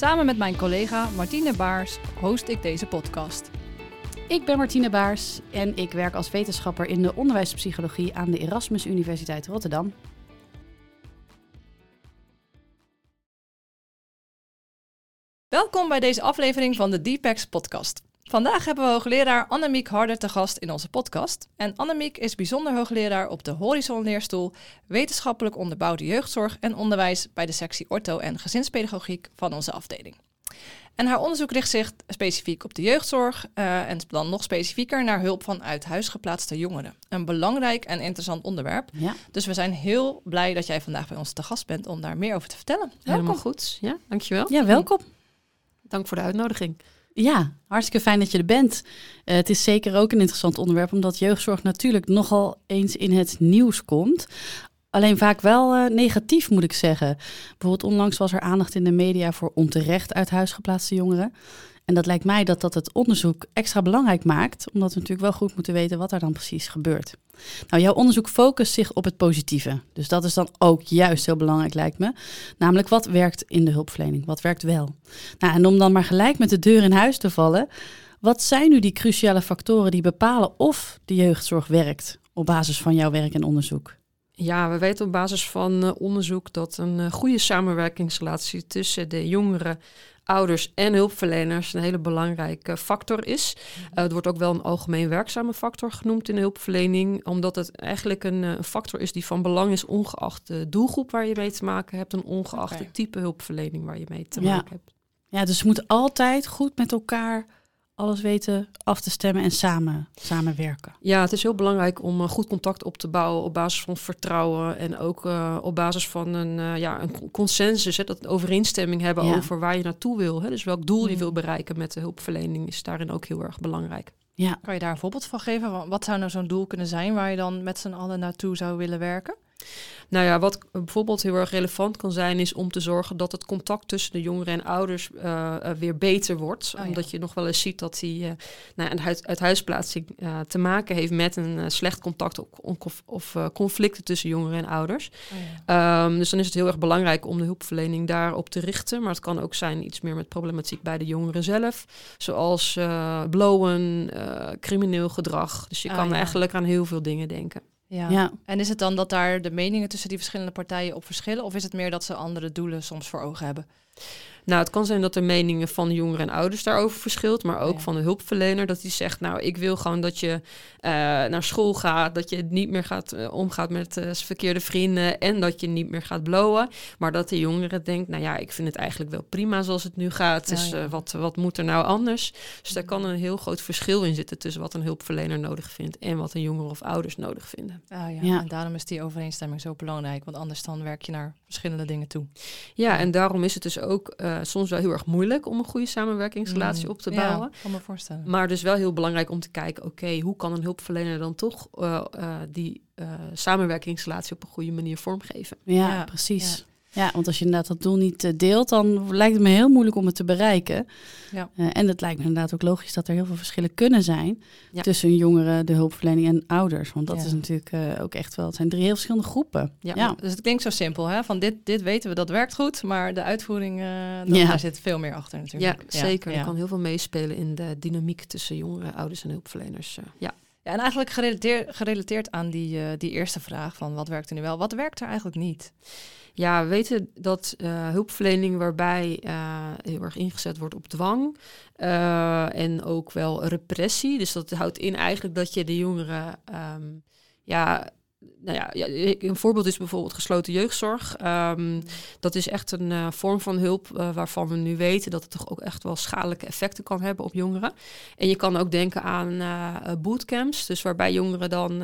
Samen met mijn collega Martine Baars host ik deze podcast. Ik ben Martine Baars en ik werk als wetenschapper in de onderwijspsychologie aan de Erasmus Universiteit Rotterdam. Welkom bij deze aflevering van de Deepex podcast. Vandaag hebben we hoogleraar Annemiek Harder te gast in onze podcast. En Annemiek is bijzonder hoogleraar op de Horizon Leerstoel Wetenschappelijk onderbouwde jeugdzorg en onderwijs bij de sectie Ortho en Gezinspedagogiek van onze afdeling. En haar onderzoek richt zich specifiek op de jeugdzorg uh, en dan nog specifieker naar hulp van uit huis geplaatste jongeren. Een belangrijk en interessant onderwerp. Ja. Dus we zijn heel blij dat jij vandaag bij ons te gast bent om daar meer over te vertellen. Helemaal Welkom. goed. Ja, dankjewel. Ja, welkom. Dank voor de uitnodiging. Ja, hartstikke fijn dat je er bent. Eh, het is zeker ook een interessant onderwerp, omdat jeugdzorg natuurlijk nogal eens in het nieuws komt. Alleen vaak wel eh, negatief, moet ik zeggen. Bijvoorbeeld onlangs was er aandacht in de media voor onterecht uit huis geplaatste jongeren. En dat lijkt mij dat dat het onderzoek extra belangrijk maakt, omdat we natuurlijk wel goed moeten weten wat er dan precies gebeurt. Nou, jouw onderzoek focust zich op het positieve. Dus dat is dan ook juist heel belangrijk, lijkt me. Namelijk, wat werkt in de hulpverlening? Wat werkt wel? Nou, en om dan maar gelijk met de deur in huis te vallen, wat zijn nu die cruciale factoren die bepalen of de jeugdzorg werkt op basis van jouw werk en onderzoek? Ja, we weten op basis van uh, onderzoek dat een uh, goede samenwerkingsrelatie tussen de jongeren, ouders en hulpverleners een hele belangrijke factor is. Uh, het wordt ook wel een algemeen werkzame factor genoemd in de hulpverlening, omdat het eigenlijk een, een, factor is die van belang is, ongeacht de doelgroep waar je mee te maken hebt en ongeacht okay. het type hulpverlening waar je mee te ja. maken hebt. Ja, dus we moeten altijd goed met elkaar alles weten af te stemmen en samen samenwerken. Ja, het is heel belangrijk om uh, goed contact op te bouwen op basis van vertrouwen en ook uh, op basis van een, uh, ja, een consensus, hè, dat een overeenstemming hebben ja. over waar je naartoe wil. Hè. Dus welk doel je wil bereiken met de hulpverlening is daarin ook heel erg belangrijk. Ja. Kan je daar een voorbeeld van geven? Wat zou nou zo'n doel kunnen zijn waar je dan met z'n allen naartoe zou willen werken? Nou ja, wat bijvoorbeeld heel erg relevant kan zijn, is om te zorgen dat het contact tussen de jongeren en ouders uh, uh, weer beter wordt. Oh, omdat ja. je nog wel eens ziet dat die uh, nou, een uit, uithuisplaatsing te maken heeft met een slecht contact of, of conflicten tussen jongeren en ouders. Oh, ja. um, dus dan is het heel erg belangrijk om de hulpverlening daarop te richten. Maar het kan ook zijn iets meer met problematiek bij de jongeren zelf. Zoals blowen, crimineel gedrag. Dus je oh, kan ja. eigenlijk aan heel veel dingen denken. Ja. Ja. En is het dan dat daar de meningen tussen die verschillende partijen op verschillen? Of is het meer dat ze andere doelen soms voor ogen hebben? Nou, het kan zijn dat de meningen van jongeren en ouders daarover verschilt, maar ook Ja. van de hulpverlener. Dat die zegt, nou, ik wil gewoon dat je eh, naar school gaat, dat je niet meer gaat, eh, omgaat met eh, verkeerde vrienden en dat je niet meer gaat blowen. Maar dat de jongere denkt, nou ja, ik vind het eigenlijk wel prima zoals het nu gaat. Dus Ja, ja. eh, wat, wat moet er nou anders? Dus daar kan een heel groot verschil in zitten tussen wat een hulpverlener nodig vindt en wat een jongere of ouders nodig vinden. Ah, ja. Ja. En daarom is die overeenstemming zo belangrijk. Want anders dan werk je naar verschillende dingen toe. Ja, en daarom is het dus ook eh, soms wel heel erg moeilijk om een goede samenwerkingsrelatie Mm. op te Ja, bouwen. kan me voorstellen. Maar dus wel heel belangrijk om te kijken, oké, hoe kan een hulpverlener dan toch eh, eh, die eh, samenwerkingsrelatie op een goede manier vormgeven? Ja, Ja, precies. Ja. Want als je inderdaad dat doel niet eh, deelt, dan lijkt het me heel moeilijk om het te bereiken. Ja. Eh, en het lijkt me inderdaad ook logisch dat er heel veel verschillen kunnen zijn Ja. tussen jongeren, de hulpverlening en ouders. Want dat Ja. is natuurlijk eh, ook echt wel, het zijn drie heel verschillende groepen. Ja. ja. Dus het klinkt zo simpel, hè? Van dit, dit weten we, dat werkt goed. Maar de uitvoering, eh, Ja. daar zit veel meer achter Ja, natuurlijk. zeker. Ja. Er kan heel veel meespelen in de dynamiek tussen jongeren, ouders en hulpverleners. ja. Ja, en eigenlijk gerelateerd, gerelateerd aan die, eh, die eerste vraag van wat werkt er nu wel? Wat werkt er eigenlijk niet? ja, we weten dat eh, hulpverlening waarbij eh, heel erg ingezet wordt op dwang en ook wel repressie. Dus dat houdt in eigenlijk dat je de jongeren ehm, ja, nou ja, een voorbeeld is bijvoorbeeld gesloten jeugdzorg. Ehm, dat is echt een uh, vorm van hulp uh, waarvan we nu weten dat het toch ook echt wel schadelijke effecten kan hebben op jongeren. En je kan ook denken aan uh, bootcamps, dus waarbij jongeren dan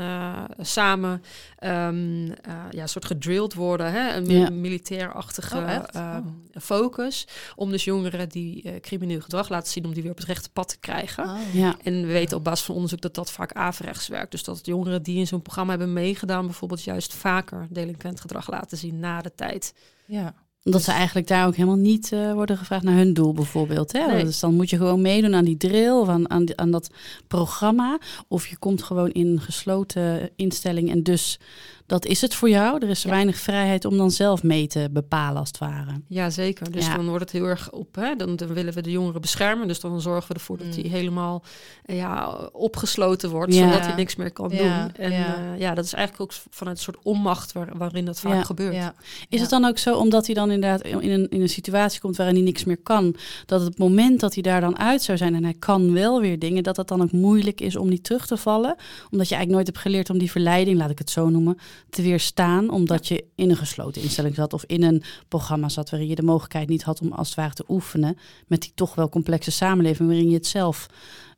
samen um, ja, een soort gedrilled worden, hè? een ja. militairachtige oh, oh. focus. Om dus jongeren die crimineel gedrag laten zien, om die weer op het rechte pad te krijgen. Oh. Ja. En we weten op basis van onderzoek dat dat vaak averechts werkt. Dus dat jongeren die in zo'n programma hebben meegedaan, bijvoorbeeld juist vaker delinquent gedrag laten zien na de tijd. Ja. Omdat ze eigenlijk daar ook helemaal niet uh, worden gevraagd naar hun doel bijvoorbeeld. Hè? Nee. Dus dan moet je gewoon meedoen aan die drill of aan, aan, die, aan dat programma. Of je komt gewoon in een gesloten instelling en dus dat is het voor jou. Er is Ja. weinig vrijheid om dan zelf mee te bepalen als het ware. Ja, zeker. Dus Ja. dan wordt het heel erg op. Hè? Dan, dan willen we de jongeren beschermen. Dus dan zorgen we ervoor dat Mm. hij helemaal eh, ja, opgesloten wordt. Ja. Zodat hij niks meer kan Ja, doen. En ja. ja. ja, dat is eigenlijk ook vanuit een soort onmacht waar, waarin dat vaak Ja. gebeurt. Ja. Is Ja. het dan ook zo, omdat hij dan inderdaad in een, in een situatie komt waarin hij niks meer kan, dat het moment dat hij daar dan uit zou zijn en hij kan wel weer dingen, dat het dan ook moeilijk is om niet terug te vallen? Omdat je eigenlijk nooit hebt geleerd om die verleiding, laat ik het zo noemen, te weerstaan, omdat je in een gesloten instelling zat of in een programma zat waarin je de mogelijkheid niet had om als het ware te oefenen met die toch wel complexe samenleving waarin je het zelf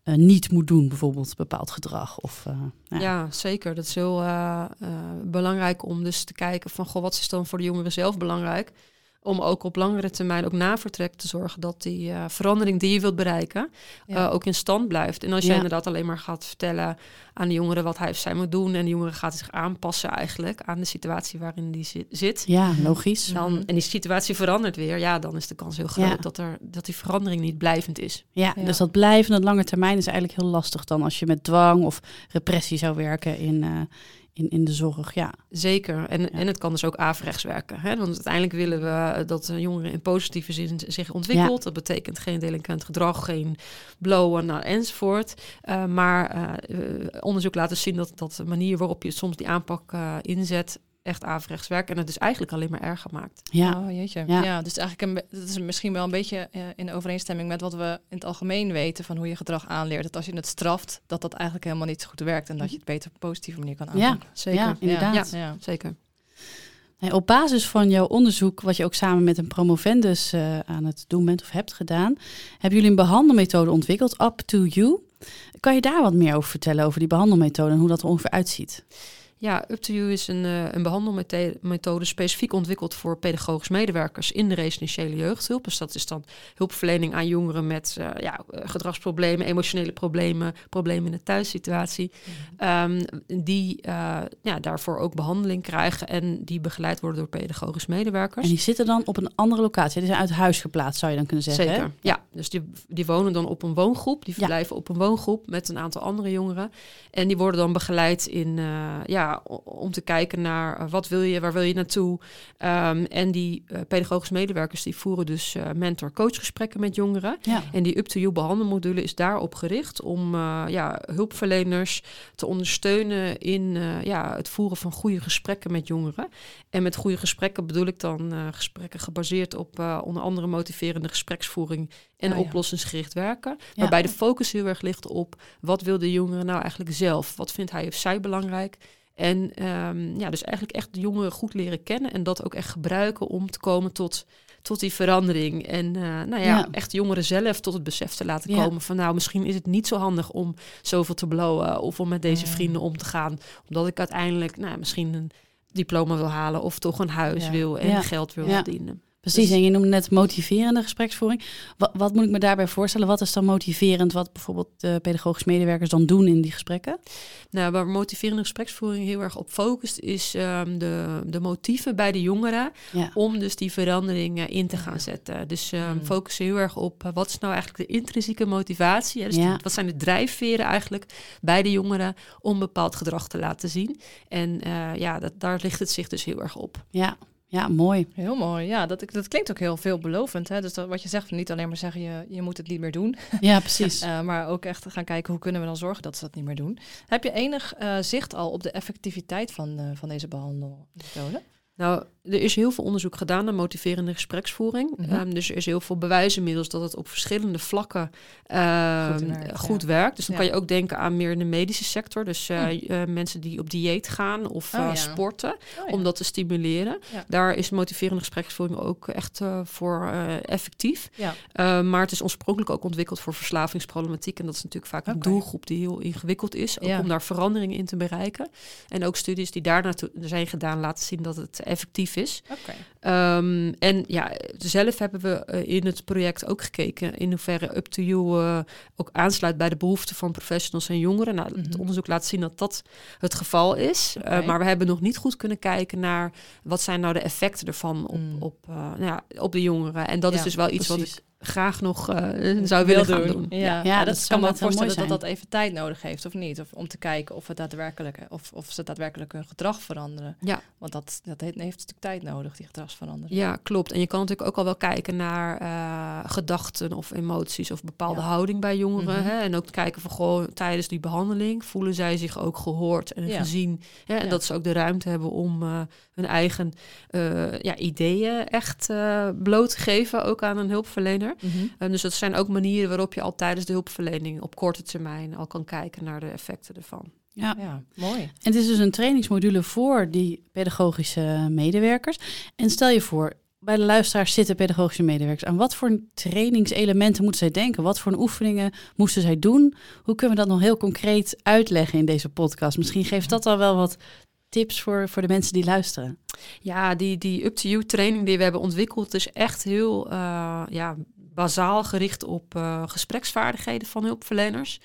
eh, niet moet doen, bijvoorbeeld bepaald gedrag. Of, eh, Ja. ja. zeker. Dat is heel eh, belangrijk om dus te kijken van goh, wat is dan voor de jongeren zelf belangrijk? Om ook op langere termijn, ook na vertrek, te zorgen dat die eh, verandering die je wilt bereiken, Ja. eh, ook in stand blijft. En als je Ja. inderdaad alleen maar gaat vertellen aan de jongeren wat hij of zij moet doen, en de jongeren gaat zich aanpassen eigenlijk aan de situatie waarin die zi- zit. ja, logisch. Dan, en die situatie verandert weer, ja, dan is de kans heel groot Ja. dat, er, dat die verandering niet blijvend is. Ja, Ja. dus dat blijven, dat lange termijn is eigenlijk heel lastig dan als je met dwang of repressie zou werken in, eh, in, in de zorg. Ja, Zeker. En, en het kan dus ook averechts werken. Hè? Want uiteindelijk willen we dat de jongeren in positieve zin zich ontwikkelt. Dat betekent geen delinquent gedrag, geen blowen nou, enzovoort. Eh, maar eh, eh, onderzoek laten zien dat, dat de manier waarop je soms die aanpak eh, inzet echt averechts werkt. En het dus eigenlijk alleen maar erger maakt. ja. Oh, jeetje. Ja. Ja. dus eigenlijk een, dat is misschien wel een beetje eh, in overeenstemming met wat we in het algemeen weten van hoe je gedrag aanleert. Dat als je het straft, dat dat eigenlijk helemaal niet goed werkt en dat je het beter op een positieve manier kan Ja. aanpakken. Zeker. Ja, inderdaad. Ja. Zeker. Nee, op basis van jouw onderzoek, wat je ook samen met een promovendus eh, aan het doen bent of hebt gedaan, hebben jullie een behandelmethode ontwikkeld, Up to You. Kan je daar wat meer over vertellen, over die behandelmethode en hoe dat er ongeveer uitziet? Ja, Up to You is een, eh, een behandelmethode specifiek ontwikkeld voor pedagogisch medewerkers in de residentiële jeugdhulp. Dus dat is dan hulpverlening aan jongeren met eh, ja, gedragsproblemen, emotionele problemen, problemen in de thuissituatie. Ehm, die eh, ja, daarvoor ook behandeling krijgen en die begeleid worden door pedagogisch medewerkers. En die zitten dan op een andere locatie. Die zijn uit huis geplaatst, zou je dan kunnen zeggen. Zeker, Hè? ja. Dus die, die wonen dan op een woongroep. Die Ja. verblijven op een woongroep met een aantal andere jongeren. En die worden dan begeleid in, eh, ja, om te kijken naar eh, wat wil je, waar wil je naartoe. Ehm, en die eh, pedagogisch medewerkers die voeren dus eh, mentor-coachgesprekken met jongeren. Ja. En die up-to-you behandelmodule is daarop gericht om ja, hulpverleners te ondersteunen in ja, het voeren van goede gesprekken met jongeren. En met goede gesprekken bedoel ik dan gesprekken gebaseerd op onder andere motiverende gespreksvoering en ja. oplossingsgericht werken. Waarbij de focus heel erg ligt op wat wil de jongere nou eigenlijk zelf? Wat vindt hij of zij belangrijk? En ehm, ja, dus eigenlijk echt de jongeren goed leren kennen en dat ook echt gebruiken om te komen tot, tot die verandering. En eh, nou ja, Ja. echt jongeren zelf tot het besef te laten Ja. komen van nou, misschien is het niet zo handig om zoveel te blowen of om met deze vrienden om te gaan. Omdat ik uiteindelijk nou, misschien een diploma wil halen of toch een huis wil en geld wil verdienen. Precies, Dus- en je noemde net motiverende gespreksvoering. Wat, wat moet ik me daarbij voorstellen? Wat is dan motiverend wat bijvoorbeeld de pedagogisch medewerkers dan doen in die gesprekken? Nou, waar motiverende gespreksvoering heel erg op focust, is ehm, de, de motieven bij de jongeren Ja. om dus die verandering in te gaan zetten. Dus Mm. focussen heel erg op eh, wat is nou eigenlijk de intrinsieke motivatie? Hè? Dus Ja. die- wat zijn de drijfveren eigenlijk bij de jongeren om bepaald gedrag te laten zien? En eh, ja, dat, daar ligt het zich dus heel erg op. Ja, ja mooi. Heel mooi. Ja, dat, dat klinkt ook heel veelbelovend. Hè? Dus dat, wat je zegt, niet alleen maar zeggen je, je moet het niet meer doen. Ja, precies. Eh, maar ook echt gaan kijken hoe kunnen we dan zorgen dat ze dat niet meer doen. Heb je enig eh, zicht al op de effectiviteit van, eh, van deze behandelmethode? Nou, er is heel veel onderzoek gedaan naar motiverende gespreksvoering. Mhm. Ehm, dus er is heel veel bewijs inmiddels dat het op verschillende vlakken ehm, Goed werkt, goed ja. werkt. Dus dan Ja. kan je ook denken aan meer in de medische sector. Dus eh, Hm. eh, mensen die op dieet gaan of Oh, eh, ja. sporten, Oh, om dat te stimuleren. Daar is motiverende gespreksvoering ook echt voor effectief. Uh, maar het is oorspronkelijk ook ontwikkeld voor verslavingsproblematiek. En dat is natuurlijk vaak een doelgroep die heel ingewikkeld is. Ook om daar veranderingen in te bereiken. En ook studies die daar naartoe zijn gedaan laten zien dat het effectief is. Um, en ja, zelf hebben we uh, in het project ook gekeken in hoeverre Up to You uh, ook aansluit bij de behoeften van professionals en jongeren. Nou, Mhm. het onderzoek laat zien dat dat het geval is. Uh, Oké. maar we hebben nog niet goed kunnen kijken naar wat zijn nou de effecten ervan op, Mm. op, uh, nou ja, op de jongeren. En dat Ja, is dus wel iets wat ik graag nog uh, zou willen gaan doen. Ja, Ja, ja, dat kan me ook voorstellen dat dat even tijd nodig heeft, of niet? Of om te kijken of, het daadwerkelijk, of, of ze daadwerkelijk hun gedrag veranderen. Ja. Want dat, dat heeft, stuk tijd nodig, die gedragsverandering. Ja, klopt. En je kan natuurlijk ook al wel kijken naar eh, gedachten of emoties of bepaalde Ja. houding bij jongeren. Mhm. hè? En ook kijken van gewoon tijdens die behandeling voelen zij zich ook gehoord en gezien. Hè? En dat ze ook de ruimte hebben om eh, hun eigen eh, ja, ideeën echt eh, bloot te geven, ook aan een hulpverlener. Mhm. En dus dat zijn ook manieren waarop je al tijdens de hulpverlening op korte termijn al kan kijken naar de effecten ervan. Ja. Ja, mooi. En het is dus een trainingsmodule voor die pedagogische medewerkers. En stel je voor, bij de luisteraars zitten pedagogische medewerkers. Aan wat voor trainingselementen moeten zij denken? Wat voor oefeningen moesten zij doen? Hoe kunnen we dat nog heel concreet uitleggen in deze podcast? Misschien geeft dat al wel wat tips voor, voor de mensen die luisteren. Ja, die, die up-to-you training die we hebben ontwikkeld is echt heel uh, ja, bazaal gericht op uh, gespreksvaardigheden van hulpverleners.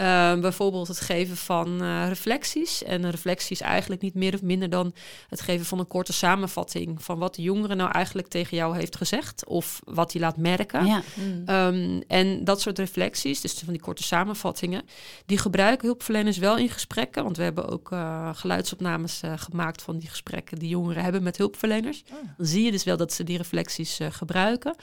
Uh, bijvoorbeeld het geven van uh, reflecties. En een reflectie is eigenlijk niet meer of minder dan het geven van een korte samenvatting van wat de jongere nou eigenlijk tegen jou heeft gezegd of wat hij laat merken. Ja. Mm. Um, en dat soort reflecties, dus van die korte samenvattingen, die gebruiken hulpverleners wel in gesprekken. Want we hebben ook uh, geluidsopnames uh, gemaakt van die gesprekken die jongeren hebben met hulpverleners. Oh. Dan zie je dus wel dat ze die reflecties uh, gebruiken.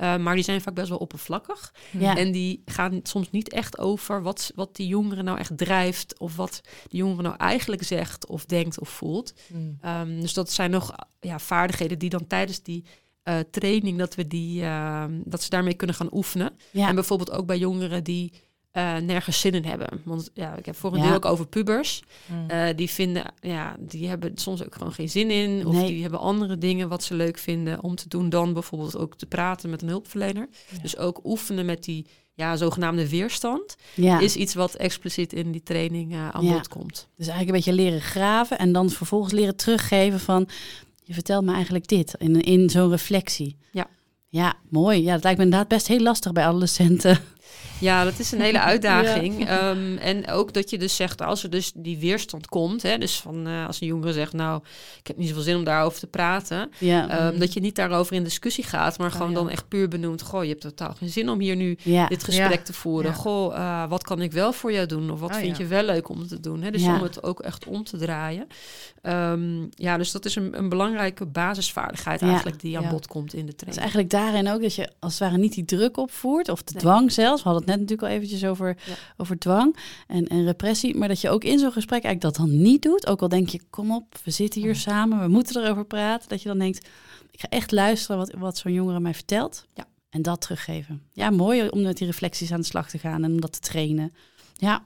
Uh, maar die zijn vaak best wel oppervlakkig. Ja. En die gaan soms niet echt over wat, wat die jongeren nou echt drijft. Of wat die jongere nou eigenlijk zegt of denkt of voelt. Mm. Um, dus dat zijn nog ja, vaardigheden die dan tijdens die uh, training, dat, we die, uh, dat ze daarmee kunnen gaan oefenen. Ja. En bijvoorbeeld ook bij jongeren die uh, nergens zin in hebben. Want ja, ik heb voor een Ja. deel ook over pubers. Mm. Uh, die vinden, ja, die hebben soms ook gewoon geen zin in. Of Nee. die hebben andere dingen wat ze leuk vinden om te doen dan bijvoorbeeld ook te praten met een hulpverlener. Ja. Dus ook oefenen met die ja, zogenaamde weerstand ja. is iets wat expliciet in die training uh, aan Ja. bod komt. Dus eigenlijk een beetje leren graven en dan vervolgens leren teruggeven van... je vertelt me eigenlijk dit in, in zo'n reflectie. Ja. Ja, mooi. Ja, dat lijkt me inderdaad best heel lastig bij adolescenten. Ja, dat is een hele uitdaging. Ehm, en ook dat je dus zegt, als er dus die weerstand komt, hè, dus van uh, als een jongere zegt, nou, ik heb niet zoveel zin om daarover te praten, Ja, um, dat je niet daarover in discussie gaat, maar Oh, gewoon ja. dan echt puur benoemt, goh, je hebt totaal geen zin om hier nu dit gesprek te voeren. Goh, uh, wat kan ik wel voor jou doen? Of wat Oh, vind je wel leuk om te doen? Hè? Dus om het ook echt om te draaien. Um, ja, dus dat is een, een belangrijke basisvaardigheid eigenlijk die aan bod komt in de Dus training. eigenlijk daarin ook dat je als het ware niet die druk opvoert, of de Nee. dwang zelfs. We hadden het net natuurlijk al eventjes over, Ja. over dwang en, en repressie. Maar dat je ook in zo'n gesprek eigenlijk dat dan niet doet. Ook al denk je, kom op, we zitten hier samen, we moeten erover praten. Dat je dan denkt, ik ga echt luisteren wat, wat zo'n jongere mij vertelt. Ja. En dat teruggeven. Ja, mooi om met die reflecties aan de slag te gaan en om dat te trainen. Ja.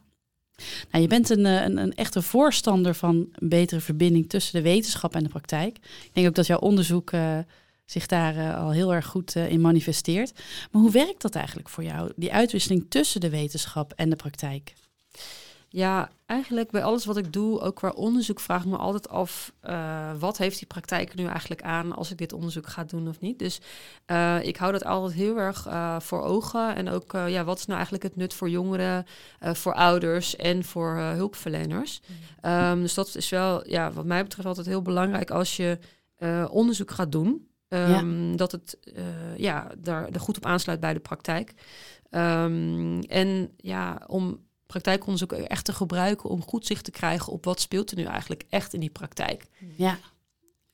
Nou, je bent een, eh, een, een echte voorstander van een betere verbinding tussen de wetenschap en de praktijk. Ik denk ook dat jouw onderzoek eh, zich daar eh, al heel erg goed eh, in manifesteert. Maar hoe werkt dat eigenlijk voor jou, die uitwisseling tussen de wetenschap en de praktijk? Ja, eigenlijk bij alles wat ik doe, ook qua onderzoek, vraag ik me altijd af: uh, wat heeft die praktijk nu eigenlijk aan als ik dit onderzoek ga doen of niet? Dus uh, ik hou dat altijd heel erg uh, voor ogen. En ook, ja, wat is nou eigenlijk het nut voor jongeren, voor ouders en voor hulpverleners? Mm. Um, dus dat is wel, ja, wat mij betreft, altijd heel belangrijk als je onderzoek gaat doen. Um, ja. Dat het ja, daar er goed op aansluit bij de praktijk. Um, en ja, om praktijkonderzoek echt te gebruiken om goed zicht te krijgen op wat speelt er nu eigenlijk echt in die praktijk. Ja.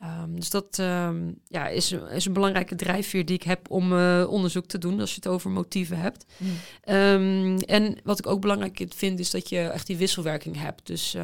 Ehm, dus dat ehm, ja, is, is een belangrijke drijfveer die ik heb om uh, onderzoek te doen als je het over motieven hebt. Mm. Um, en wat ik ook belangrijk vind, is dat je echt die wisselwerking hebt. Dus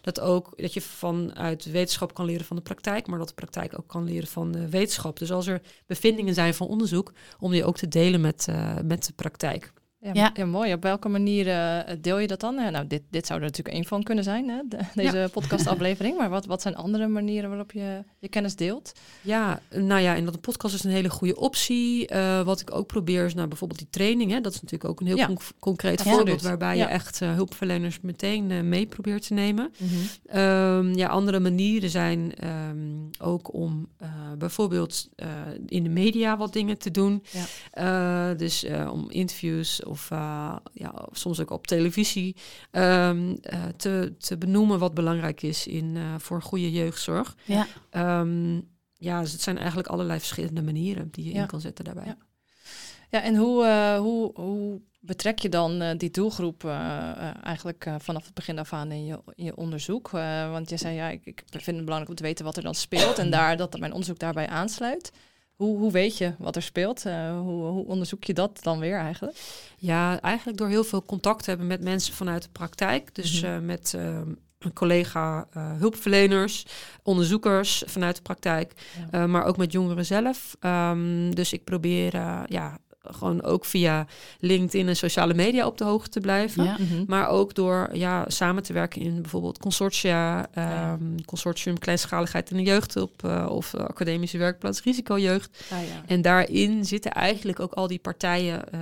dat ook dat je vanuit wetenschap kan leren van de praktijk, maar dat de praktijk ook kan leren van de wetenschap. Dus als er bevindingen zijn van onderzoek, om die ook te delen met, uh, met de praktijk. Ja, ja. mooi. Op welke manier uh, deel je dat dan? Uh, nou, dit, dit zou er natuurlijk één van kunnen zijn, hè? De, deze ja. podcastaflevering. Maar wat, wat zijn andere manieren waarop je je kennis deelt? Ja, nou ja, en dat een podcast is een hele goede optie. Uh, wat ik ook probeer is nou bijvoorbeeld die training. Hè? Dat is natuurlijk ook een heel Ja. conc- concreet voorbeeld waarbij je echt eh, hulpverleners meteen eh, mee probeert te nemen. Mhm. Ehm, ja, andere manieren zijn ehm, ook om eh, bijvoorbeeld eh, in de media wat dingen te doen. Ja. Eh, dus eh, om interviews of uh, ja, soms ook op televisie ehm, uh, te, te benoemen wat belangrijk is in, uh, voor goede jeugdzorg. Ja. Um, ja, dus het zijn eigenlijk allerlei verschillende manieren die je Ja. in kan zetten daarbij. Ja. Ja, en hoe, hoe, hoe betrek je dan uh, die doelgroep uh, eigenlijk vanaf het begin af aan in je, in je onderzoek? want je zei, ja, ik, ik vind het belangrijk om te weten wat er dan speelt en daar, dat mijn onderzoek daarbij aansluit. Hoe, hoe weet je wat er speelt? Uh, hoe, hoe, onderzoek je dat dan weer eigenlijk? Ja, eigenlijk door heel veel contact te hebben met mensen vanuit de praktijk. Dus mm -hmm. uh, met een collega hulpverleners, onderzoekers vanuit de praktijk, ja. maar ook met jongeren zelf. Um, dus ik probeer ja, gewoon ook via LinkedIn en sociale media op de hoogte te blijven. Ja. Mm -hmm. Maar ook door ja, samen te werken in bijvoorbeeld consortia, um, ja. consortium kleinschaligheid in de jeugdhulp uh, of uh, academische werkplaats risicojeugd. Ah, ja. En daarin zitten eigenlijk ook al die partijen uh,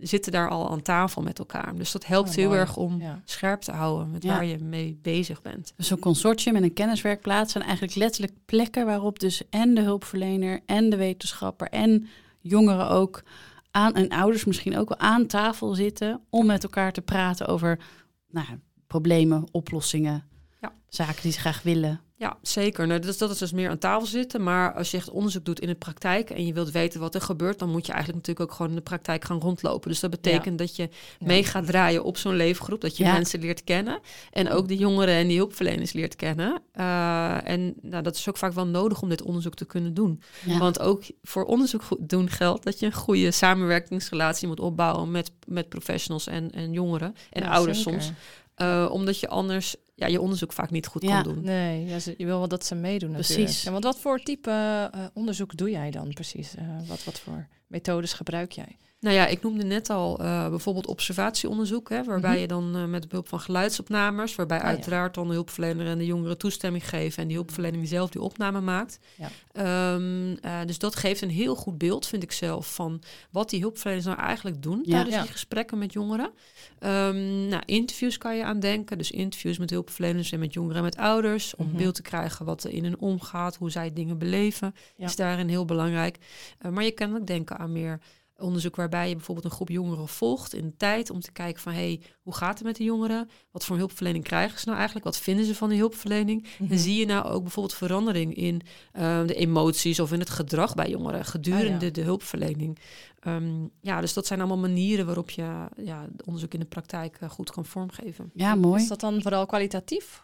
zitten daar al aan tafel met elkaar. Dus dat helpt Oh, heel erg om Ja. scherp te houden met Ja. waar je mee bezig bent. Dus Zo'n consortium en een kenniswerkplaats zijn eigenlijk letterlijk plekken waarop dus en de hulpverlener en de wetenschapper en jongeren ook aan en ouders misschien ook wel aan tafel zitten om met elkaar te praten over nou, problemen, oplossingen, Ja. zaken die ze graag willen. Ja, zeker. Nou, dat, dat is dus meer aan tafel zitten. Maar als je echt onderzoek doet in de praktijk en je wilt weten wat er gebeurt, dan moet je eigenlijk natuurlijk ook gewoon in de praktijk gaan rondlopen. Dus dat betekent dat je mee gaat draaien op zo'n leefgroep, dat je Ja. mensen leert kennen en ook de jongeren en die hulpverleners leert kennen. Uh, en nou, dat is ook vaak wel nodig om dit onderzoek te kunnen doen. Ja. Want ook voor onderzoek doen geldt dat je een goede samenwerkingsrelatie moet opbouwen met, met professionals en, en jongeren en ouders zeker. soms. Uh, omdat je anders ja, je onderzoek vaak niet goed Ja. kan doen. Nee, ja, ze- je wil wel dat ze meedoen natuurlijk. Precies. Ja, want wat voor type eh, onderzoek doe jij dan precies? Eh, wat, wat voor methodes gebruik jij? Nou ja, ik noemde net al uh, bijvoorbeeld observatieonderzoek, hè, waarbij Mhm. je dan uh, met behulp van geluidsopnames, waarbij Ah, ja. uiteraard dan de hulpverlener en de jongeren toestemming geven en die hulpverlening zelf die opname maakt. Ja. Um, uh, dus dat geeft een heel goed beeld, vind ik zelf, van wat die hulpverleners nou eigenlijk doen Ja. tijdens die gesprekken met jongeren. Um, nou, interviews kan je aan denken, dus interviews met hulpverleners en met jongeren en met ouders, om Mhm. beeld te krijgen wat er in hen omgaat, hoe zij dingen beleven, is daarin heel belangrijk. Maar je kan ook denken aan meer onderzoek waarbij je bijvoorbeeld een groep jongeren volgt in de tijd om te kijken van hey, hoe gaat het met de jongeren? Wat voor hulpverlening krijgen ze nou eigenlijk? Wat vinden ze van die hulpverlening? Mhm. En zie je nou ook bijvoorbeeld verandering in uh, de emoties of in het gedrag bij jongeren gedurende Ah, ja. de hulpverlening? Um, ja, dus dat zijn allemaal manieren waarop je ja, onderzoek in de praktijk uh, goed kan vormgeven. Ja, mooi. Is dat dan vooral kwalitatief?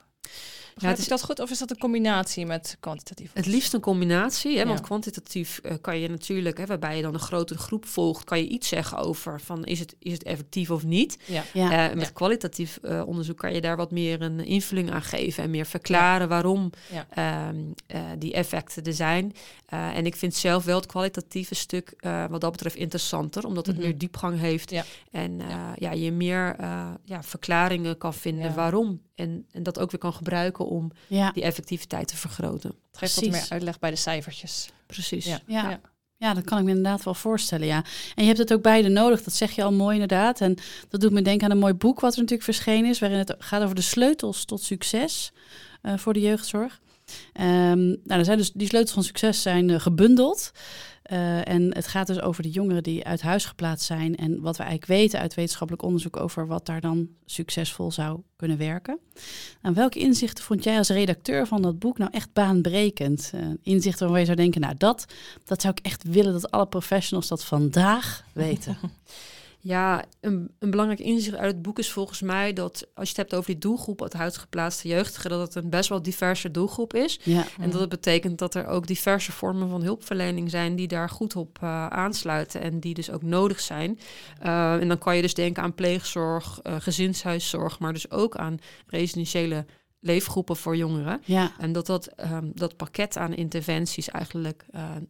Het ik dat goed? Of is dat een combinatie met kwantitatief? Het liefst een combinatie, hè, Ja. want kwantitatief uh, kan je natuurlijk, hè, waarbij je dan een grotere groep volgt, kan je iets zeggen over van is het, is het effectief of niet. Ja. Ja. Uh, met Ja. kwalitatief uh, onderzoek kan je daar wat meer een invulling aan geven en meer verklaren waarom Ja. um, uh, die effecten er zijn. Uh, en ik vind zelf wel het kwalitatieve stuk uh, wat dat betreft interessanter, omdat het Mhm. meer diepgang heeft Ja. en uh, Ja. ja. je meer uh, ja, verklaringen kan vinden Ja. waarom. En, en dat ook weer kan gebruiken om Ja, die effectiviteit te vergroten. Het geeft wat meer uitleg bij de cijfertjes. Precies. Ja. ja. Ja. Ja, dat kan ik me inderdaad wel voorstellen, ja. En je hebt het ook beide nodig, dat zeg je al mooi inderdaad. En dat doet me denken aan een mooi boek wat er natuurlijk verschenen is... waarin het gaat over de sleutels tot succes uh, voor de jeugdzorg. Um, nou, er zijn dus, die sleutels van succes zijn uh, gebundeld. Uh, en het gaat dus over de jongeren die uit huis geplaatst zijn... en wat we eigenlijk weten uit wetenschappelijk onderzoek... over wat daar dan succesvol zou kunnen werken. Nou, welke inzichten vond jij als redacteur van dat boek nou echt baanbrekend? Uh, inzichten waarvan je zou denken, nou dat, dat zou ik echt willen... dat alle professionals dat vandaag weten. Ja, een, een belangrijk inzicht uit het boek is volgens mij dat als je het hebt over die doelgroep, het huisgeplaatste jeugdigen, dat het een best wel diverse doelgroep is. Ja. En dat het betekent dat er ook diverse vormen van hulpverlening zijn die daar goed op uh, aansluiten en die dus ook nodig zijn. Uh, en dan kan je dus denken aan pleegzorg, uh, gezinshuiszorg, maar dus ook aan residentiële leefgroepen voor jongeren. Ja. En dat dat, um, dat pakket aan interventies eigenlijk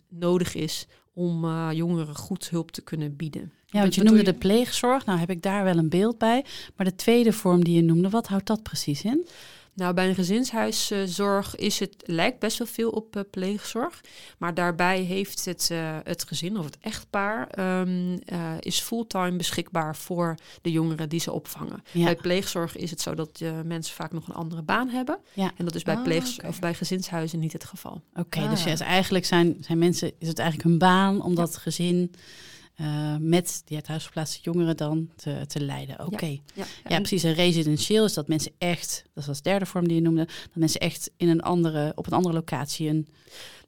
nodig is om jongeren goed hulp te kunnen bieden. Ja, want je noemde de pleegzorg. Nou heb ik daar wel een beeld bij. Maar de tweede vorm die je noemde, wat houdt dat precies in? Nou, bij een gezinshuiszorg is het, lijkt best wel veel op uh, pleegzorg. Maar daarbij heeft het, uh, het gezin of het echtpaar um, uh, is fulltime beschikbaar voor de jongeren die ze opvangen. Ja. Bij pleegzorg is het zo dat mensen vaak nog een andere baan hebben. Ja. En dat is bij, Ah, oké. of bij gezinshuizen niet het geval. Oké, Ah. dus ja, het eigenlijk zijn, zijn mensen, is het eigenlijk hun baan om dat gezin uh, met die huisgeplaatste jongeren dan te, te leiden. Oké. Ja. Ja, Ja, precies. En residentieel is dat mensen echt, dat was de derde vorm die je noemde, dat mensen echt in een andere, op een andere locatie een.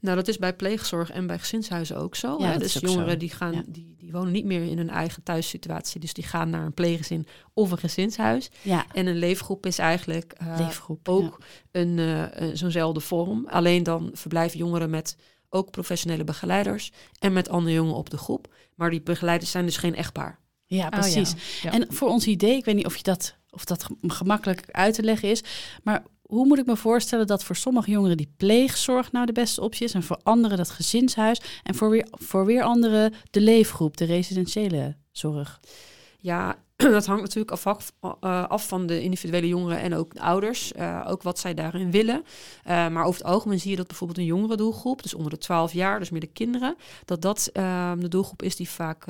Nou, dat is bij pleegzorg en bij gezinshuizen ook zo. Ja, hè? Dus ook jongeren zo. die, gaan, Ja. die, die wonen niet meer in hun eigen thuissituatie. Dus die gaan naar een pleeggezin of een gezinshuis. Ja, En een leefgroep is eigenlijk uh, leefgroep. ook een, uh, zo'nzelfde vorm. Alleen dan verblijven jongeren met ook professionele begeleiders en met andere jongeren op de groep. Maar die begeleiders zijn dus geen echtpaar. Ja, ja Oh, precies. ja. Ja. En voor ons idee, ik weet niet of, je dat, of dat gemakkelijk uit te leggen is, maar hoe moet ik me voorstellen dat voor sommige jongeren die pleegzorg nou de beste optie is en voor anderen dat gezinshuis en voor weer, voor weer anderen de leefgroep, de residentiële zorg? Ja, dat hangt natuurlijk af, af, van de individuele jongeren en ook de ouders. Uh, ook wat zij daarin willen. Uh, maar over het algemeen zie je dat bijvoorbeeld een jongere doelgroep, dus onder de 12 jaar, dus meer de kinderen, dat dat uh, de doelgroep is die vaak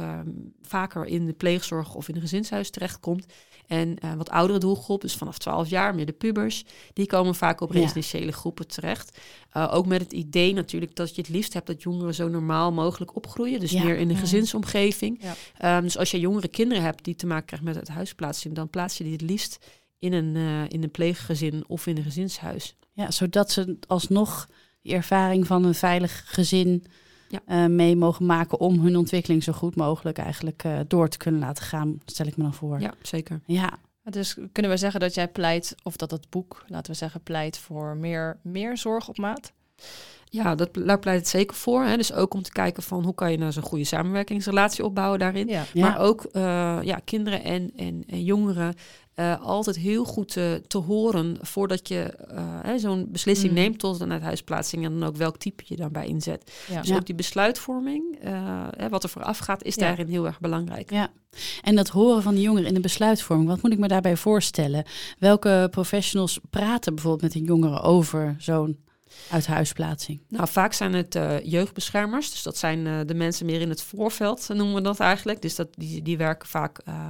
vaker in de pleegzorg of in een gezinshuis terechtkomt. En uh, wat oudere doelgroep, dus vanaf 12 jaar, meer de pubers, die komen vaak op residentiële ja. groepen terecht. Uh, ook met het idee natuurlijk dat je het liefst hebt dat jongeren zo normaal mogelijk opgroeien. Dus Ja. meer in een gezinsomgeving. Ja. Um, dus als je jongere kinderen hebt die te maken krijgen met het huisplaatsing, dan plaats je die het liefst in een, uh, in een pleeggezin of in een gezinshuis. Ja, zodat ze alsnog die ervaring van een veilig gezin Ja. uh, mee mogen maken om hun ontwikkeling zo goed mogelijk eigenlijk uh, door te kunnen laten gaan, stel ik me dan voor. Ja, zeker. Ja, Dus kunnen we zeggen dat jij pleit, of dat het boek, laten we zeggen, pleit voor meer, meer zorg op maat? Ja, dat, daar pleit het zeker voor. Hè. Dus ook om te kijken van hoe kan je nou zo'n goede samenwerkingsrelatie opbouwen daarin. Ja. ja. Maar ook uh, ja, kinderen en, en, en jongeren uh, altijd heel goed uh, te horen voordat je uh, zo'n beslissing Mm. neemt tot een uithuisplaatsing en dan ook welk type je daarbij inzet. Ja. Dus Ja. ook die besluitvorming, hè, wat er vooraf gaat, is Ja. daarin heel erg belangrijk. Ja, en dat horen van de jongeren in de besluitvorming, wat moet ik me daarbij voorstellen? Welke professionals praten bijvoorbeeld met een jongere over zo'n uithuisplaatsing? Nou, vaak zijn het uh, jeugdbeschermers. Dus dat zijn uh, de mensen meer in het voorveld, noemen we dat eigenlijk. Dus dat, die, die werken vaak, uh,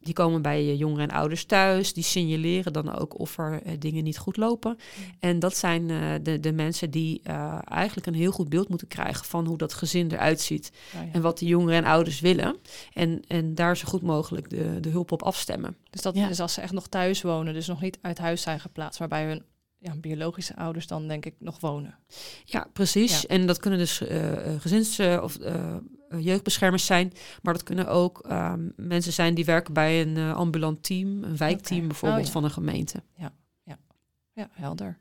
die komen bij jongeren en ouders thuis. Die signaleren dan ook of er eh, dingen niet goed lopen. Mm. En dat zijn eh, de, de mensen die eh, eigenlijk een heel goed beeld moeten krijgen van hoe dat gezin eruit ziet. Oh, ja. En wat de jongeren en ouders willen. En, en daar zo goed mogelijk de, de hulp op afstemmen. Dus dat Ja. is als ze echt nog thuis wonen, dus nog niet uit huis zijn geplaatst, waarbij hun ja, biologische ouders dan denk ik nog wonen. Ja, precies. Ja. En dat kunnen dus eh, gezins- eh, of eh, jeugdbeschermers zijn. Maar dat kunnen ook ehm, mensen zijn die werken bij een eh, ambulant team, een wijkteam bijvoorbeeld Oh, ja. van een gemeente. Ja, helder.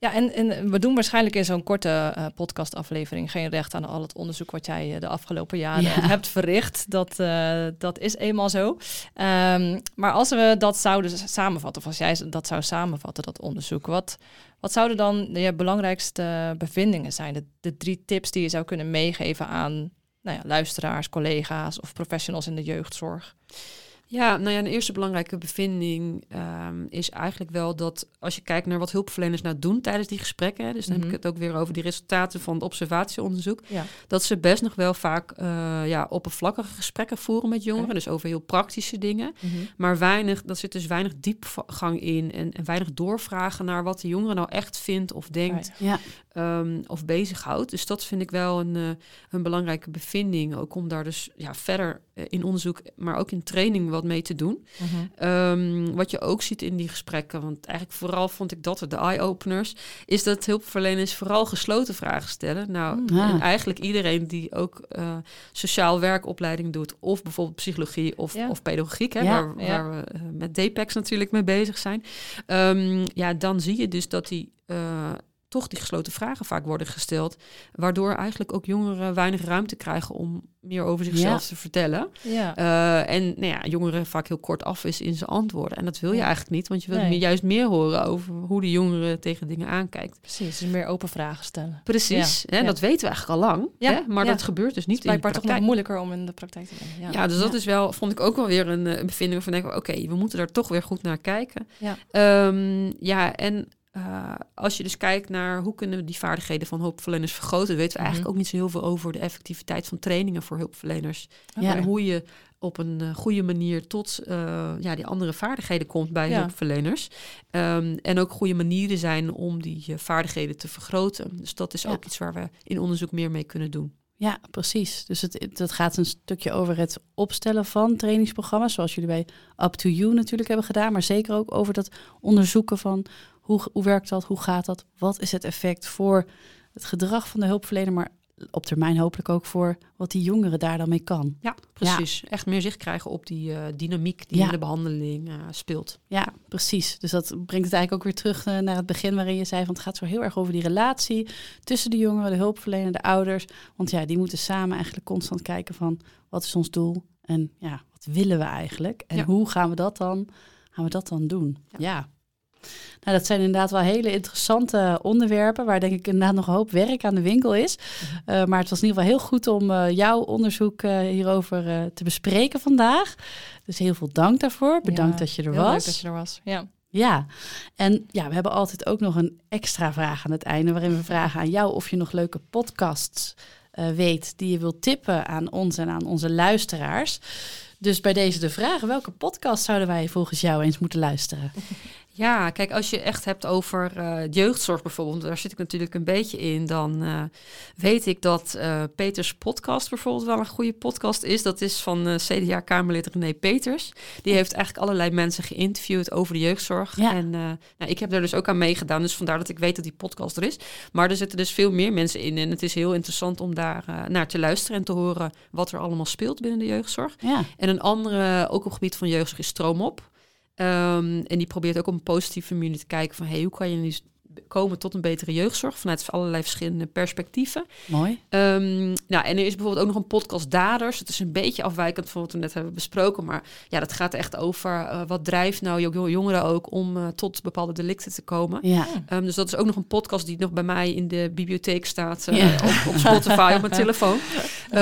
Ja, en, en we doen waarschijnlijk in zo'n korte eh, podcastaflevering geen recht aan al het onderzoek wat jij eh, de afgelopen jaren Ja. hebt verricht. Dat, eh, dat is eenmaal zo. Ehm, maar als we dat zouden samenvatten, of als jij dat zou samenvatten, dat onderzoek, wat, wat zouden dan je belangrijkste bevindingen zijn? De, de drie tips die je zou kunnen meegeven aan nou ja, luisteraars, collega's of professionals in de jeugdzorg? Ja, nou ja, een eerste belangrijke bevinding ehm, is eigenlijk wel dat als je kijkt naar wat hulpverleners nou doen tijdens die gesprekken, hè, dus dan Mhm. heb ik het ook weer over die resultaten van het observatieonderzoek, Ja. dat ze best nog wel vaak eh ja, oppervlakkige gesprekken voeren met jongeren, dus over heel praktische dingen. Maar weinig, dat zit dus weinig diepgang in en, en weinig doorvragen naar wat de jongere nou echt vindt of denkt ja. Ja, ehm, of bezighoudt. Dus dat vind ik wel een, eh, een belangrijke bevinding. Ook om daar dus ja, verder eh, in onderzoek, maar ook in training wat wat mee te doen. Mhm. Ehm, wat je ook ziet in die gesprekken, want eigenlijk vooral vond ik dat er de eye-openers, is dat hulpverleners vooral gesloten vragen stellen. Nou, Mm. En eigenlijk iedereen die ook eh, sociaal werkopleiding doet, of bijvoorbeeld psychologie of, Ja. of pedagogiek, hè, Ja. waar, Ja. waar we eh, met DPEX natuurlijk mee bezig zijn. Ehm, ja, dan zie je dus dat die eh, toch die gesloten vragen vaak worden gesteld, waardoor eigenlijk ook jongeren weinig ruimte krijgen om meer over zichzelf Ja. te vertellen. Ja. Eh, en nou ja, jongeren vaak heel kort af is in zijn antwoorden. En dat wil je eigenlijk niet, want je wil Nee. juist meer horen over hoe de jongeren tegen dingen aankijkt. Precies, dus meer open vragen stellen. Precies, hè, dat weten we eigenlijk al lang. Ja, Hè, maar dat gebeurt dus niet in de Blijkbaar toch nog praktijk. moeilijker om in de praktijk te doen. Ja, dus dat is wel, vond ik ook wel weer een, eh, een bevinding van denken, oké, we moeten daar toch weer goed naar kijken. Ja. Ehm, ja, en eh, als je dus kijkt naar hoe kunnen we die vaardigheden van hulpverleners vergroten, weten we Mhm. eigenlijk ook niet zo heel veel over de effectiviteit van trainingen voor hulpverleners. En hoe je op een eh, goede manier tot eh, ja, die andere vaardigheden komt bij Ja. hulpverleners. Ehm, en ook goede manieren zijn om die vaardigheden te vergroten. Dus dat is Ja. ook iets waar we in onderzoek meer mee kunnen doen. Ja, precies. Dus het- dat gaat een stukje over het opstellen van trainingsprogramma's, zoals jullie bij Up to You natuurlijk hebben gedaan, maar zeker ook over dat onderzoeken van hoe, hoe werkt dat, hoe gaat dat, wat is het effect voor het gedrag van de hulpverlener, maar op termijn hopelijk ook voor wat die jongeren daar dan mee kan. Ja, precies. Echt meer zicht krijgen op die eh, dynamiek die Ja. in de behandeling eh, speelt. Ja, precies. Dus dat brengt het eigenlijk ook weer terug eh, naar het begin waarin je zei van het gaat zo heel erg over die relatie tussen de jongeren, de hulpverlener, de ouders. Want ja, die moeten samen eigenlijk constant kijken van wat is ons doel en ja, wat willen we eigenlijk en hoe gaan we dat dan, gaan we dat dan doen? Ja. Nou, dat zijn inderdaad wel hele interessante onderwerpen waar denk ik inderdaad nog een hoop werk aan de winkel is. Eh, maar het was in ieder geval heel goed om eh, jouw onderzoek eh, hierover te bespreken vandaag. Dus heel veel dank daarvoor. Bedankt Ja, dat je er was. Leuk dat je er was. Ja. Ja, en ja, we hebben altijd ook nog een extra vraag aan het einde, waarin we vragen aan jou of je nog leuke podcasts weet die je wilt tippen aan ons en aan onze luisteraars. Dus bij deze de vraag, welke podcast zouden wij volgens jou eens moeten luisteren? Ja, kijk, als je echt hebt over eh, jeugdzorg bijvoorbeeld, daar zit ik natuurlijk een beetje in, dan eh, weet ik dat eh, Peters podcast bijvoorbeeld wel een goede podcast is. Dat is van CDA-Kamerlid René Peters. Die heeft eigenlijk allerlei mensen geïnterviewd over de jeugdzorg. Ja. En nou, ik heb daar dus ook aan meegedaan, dus vandaar dat ik weet dat die podcast er is. Maar er zitten dus veel meer mensen in en het is heel interessant om daar naar te luisteren en te horen wat er allemaal speelt binnen de jeugdzorg. Ja, En een andere, ook op het gebied van jeugdzorg, is Stroomop. Ehm, en die probeert ook op een positieve manier te kijken van... Hey, hoe kan je nu komen tot een betere jeugdzorg... vanuit allerlei verschillende perspectieven. mooi. Ehm, nou, en er is bijvoorbeeld ook nog een podcast Daders. Het is een beetje afwijkend van wat we net hebben besproken... maar ja, dat gaat echt over eh, wat drijft nou jo- jongeren ook... om eh, tot bepaalde delicten te komen. Ja, Ehm, dus dat is ook nog een podcast die nog bij mij in de bibliotheek staat... Ja. op, op Spotify op mijn telefoon.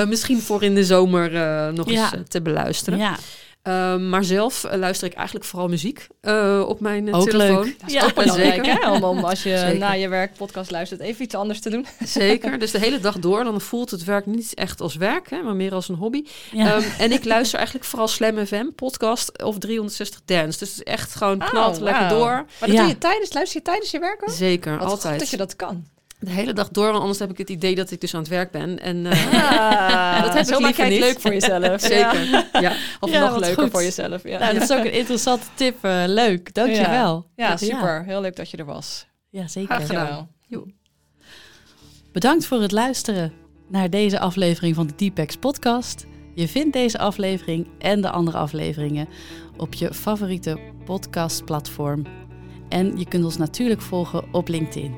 Misschien voor in de zomer nog Ja. eens te beluisteren. ja. Um, maar zelf eh, luister ik eigenlijk vooral muziek uh, op mijn uh, Ook telefoon. leuk. Dat is ook belangrijk, zeker. hè? Om, om als je Zeker. na je werk podcast luistert even iets anders te doen. Zeker. Dus de hele dag door. Dan voelt het werk niet echt als werk, hè, maar meer als een hobby. ja. Um, en ik luister eigenlijk vooral Slam FM, podcast of 360 Dance. Dus het is echt gewoon Oh, knalt lekker door. Maar dat Ja. doe je tijdens, luister je tijdens je werk ook? Zeker, Wat goed altijd. dat je dat kan. De hele dag door, want anders heb ik het idee dat ik dus aan het werk ben. En uh, dat heb ik zo maak het niet. leuk voor jezelf. zeker. Ja. Ja. Of Ja, nog leuker goed. voor jezelf. Ja, Nou, dat is ook een interessante tip. eh, leuk, dankjewel. ja super. Heel leuk dat je er was. Ja, zeker. Graag gedaan. Bedankt voor het luisteren naar deze aflevering van de Deepex podcast. Je vindt deze aflevering en de andere afleveringen op je favoriete podcastplatform. En je kunt ons natuurlijk volgen op LinkedIn.